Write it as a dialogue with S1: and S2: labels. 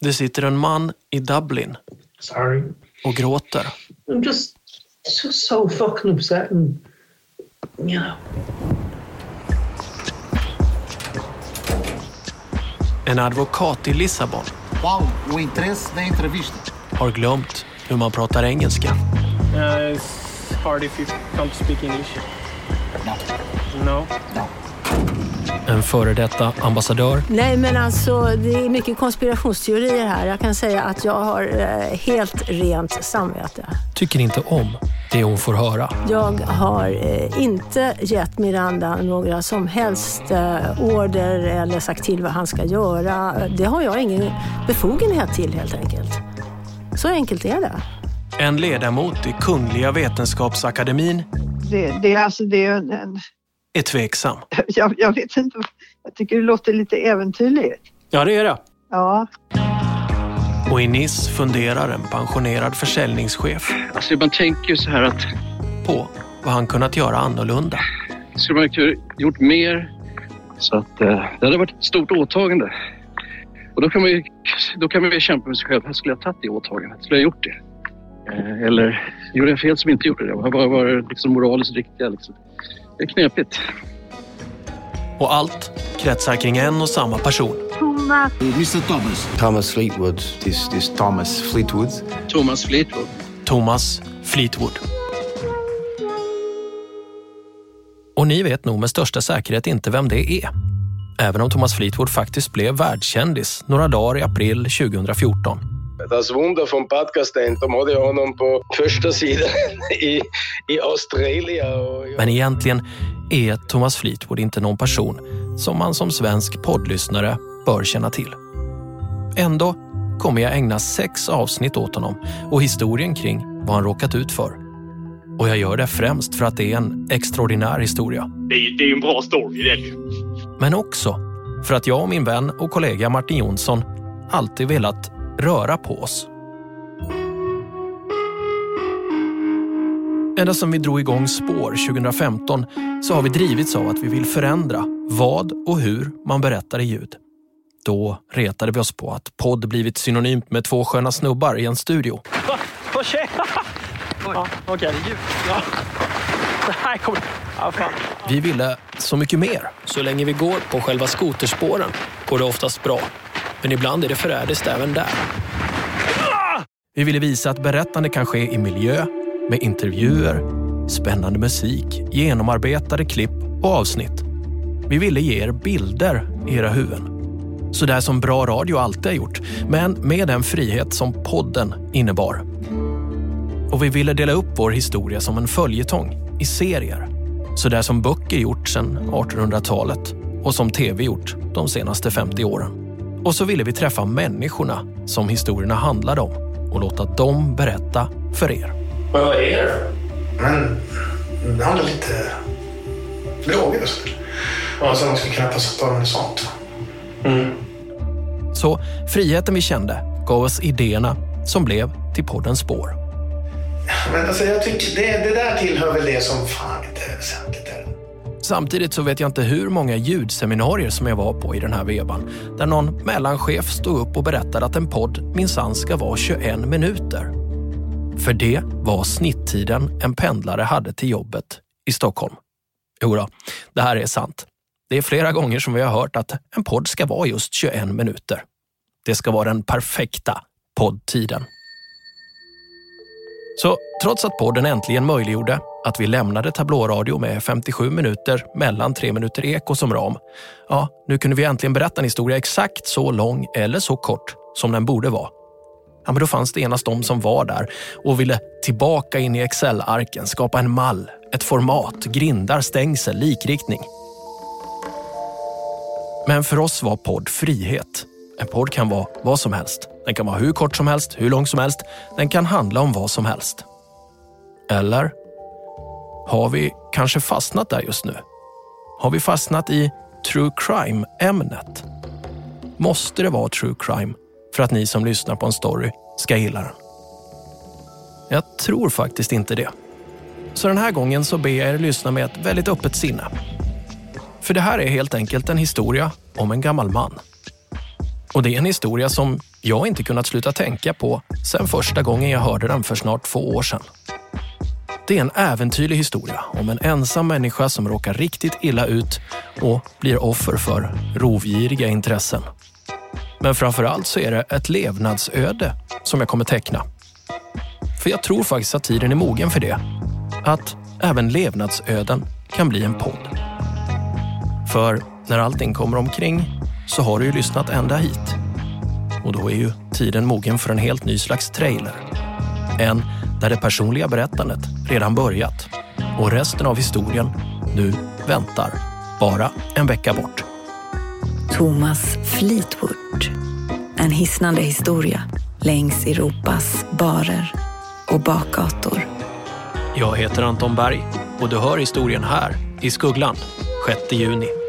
S1: Det sitter en man i Dublin
S2: Sorry.
S1: och gråter.
S2: I'm just, just so fucking upset and, you know.
S1: En advokat i Lissabon
S3: entrevista?
S1: har glömt hur man pratar engelska.
S4: Uh, it's hard if you can't speak English.
S3: No.
S4: No.
S3: No.
S1: En före detta ambassadör
S5: Nej, men alltså det är mycket konspirationsteorier här. Jag kan säga att jag har eh, helt rent samvete.
S1: tycker inte om det hon får höra.
S5: Jag har eh, inte gett Miranda några som helst eh, order eller sagt till vad han ska göra. Det har jag ingen befogenhet till helt enkelt. Så enkelt är det.
S1: En ledamot i Kungliga Vetenskapsakademin
S6: Det, det, är alltså, det är en, en,
S1: är tveksam.
S6: jag, jag vet inte, jag tycker det låter lite äventyrligt.
S4: Ja, det är det.
S6: Ja,
S1: Och i Nice funderar en pensionerad försäljningschef
S7: Alltså man tänker ju så här att
S1: på vad han kunnat göra annorlunda.
S7: skulle man kunna gjort mer så att eh, det hade varit ett stort åtagande. Och då kan man ju, då kan man ju kämpa med sig själv. Jag skulle jag ha tagit det åtagandet? Skulle jag ha gjort det? Eh, eller gjorde jag fel som inte gjorde det? Vad var, var det liksom moraliskt riktiga? Liksom? Det är knepigt.
S1: Och allt kretsar kring en och samma person.
S3: Mr Thomas.
S8: Thomas Fleetwood. This this Thomas Fleetwood.
S7: Thomas Fleetwood.
S1: Thomas Fleetwood. Och ni vet nog med största säkerhet inte vem det är. Även om Thomas Fleetwood faktiskt blev världskändis några dagar i april 2014.
S9: Das Wunder von podcasten, de hade honom på första sidan i, i Australien.
S1: Men egentligen är Thomas Fleetwood inte någon person som man som svensk poddlyssnare bör känna till. Ändå kommer jag ägna sex avsnitt åt honom och historien kring vad han råkat ut för. Och jag gör det främst för att det är en extraordinär historia.
S10: Det är, det är en bra story det är det ju.
S1: Men också för att jag och min vän och kollega Martin Jonsson alltid velat röra på oss. Ända sedan vi drog igång Spår 2015 så har vi drivits av att vi vill förändra vad och hur man berättar i ljud. Då retade vi oss på att podd blivit synonymt med två sköna snubbar i en studio.
S4: Åh, tjej! Ja, fan.
S1: Vi ville så mycket mer. Så länge vi går på själva skoterspåren går det oftast bra. Men ibland är det förrädiskt även där. Vi ville visa att berättande kan ske i miljö, med intervjuer, spännande musik, genomarbetade klipp och avsnitt. Vi ville ge er bilder i era huvuden. Så där som bra radio alltid har gjort, men med den frihet som podden innebar. Och vi ville dela upp vår historia som en följetong i serier. Så där som böcker gjort sedan 1800-talet och som tv gjort de senaste 50 åren. Och så ville vi träffa människorna som historierna handlade om och låta dem berätta för er.
S2: Men vad är det?
S11: Men det handlar lite droger och så. Och sen ska kunna passa på med sånt.
S1: Så friheten vi kände gav oss idéerna som blev till podden Spår.
S11: Men alltså jag tycker det, det där tillhör väl det som fan inte är väsentligt.
S1: Samtidigt så vet jag inte hur många ljudseminarier som jag var på i den här vevan där någon mellanchef stod upp och berättade att en podd minsann ska vara 21 minuter. För det var snitttiden en pendlare hade till jobbet i Stockholm. Jo då, det här är sant. Det är flera gånger som vi har hört att en podd ska vara just 21 minuter. Det ska vara den perfekta poddtiden. Så trots att podden äntligen möjliggjorde att vi lämnade tablåradio med 57 minuter mellan 3 minuter eko som ram, ja, nu kunde vi äntligen berätta en historia exakt så lång eller så kort som den borde vara. Ja, men då fanns det genast de som var där och ville tillbaka in i Excel-arken, skapa en mall, ett format, grindar, stängsel, likriktning. Men för oss var podd frihet. En podd kan vara vad som helst. Den kan vara hur kort som helst, hur lång som helst. Den kan handla om vad som helst. Eller har vi kanske fastnat där just nu? Har vi fastnat i true crime-ämnet? Måste det vara true crime för att ni som lyssnar på en story ska gilla den? Jag tror faktiskt inte det. Så den här gången så ber jag er lyssna med ett väldigt öppet sinne. För det här är helt enkelt en historia om en gammal man. Och det är en historia som jag inte kunnat sluta tänka på sen första gången jag hörde den för snart två år sedan. Det är en äventyrlig historia om en ensam människa som råkar riktigt illa ut och blir offer för rovgiriga intressen. Men framför allt så är det ett levnadsöde som jag kommer teckna. För jag tror faktiskt att tiden är mogen för det. Att även levnadsöden kan bli en podd. För när allting kommer omkring så har du ju lyssnat ända hit. Och då är ju tiden mogen för en helt ny slags trailer. En där det personliga berättandet redan börjat och resten av historien nu väntar, bara en vecka bort.
S12: Thomas Fleetwood. En hisnande historia längs Europas barer och bakgator.
S1: Jag heter Anton Berg och du hör historien här i Skuggland 6 juni.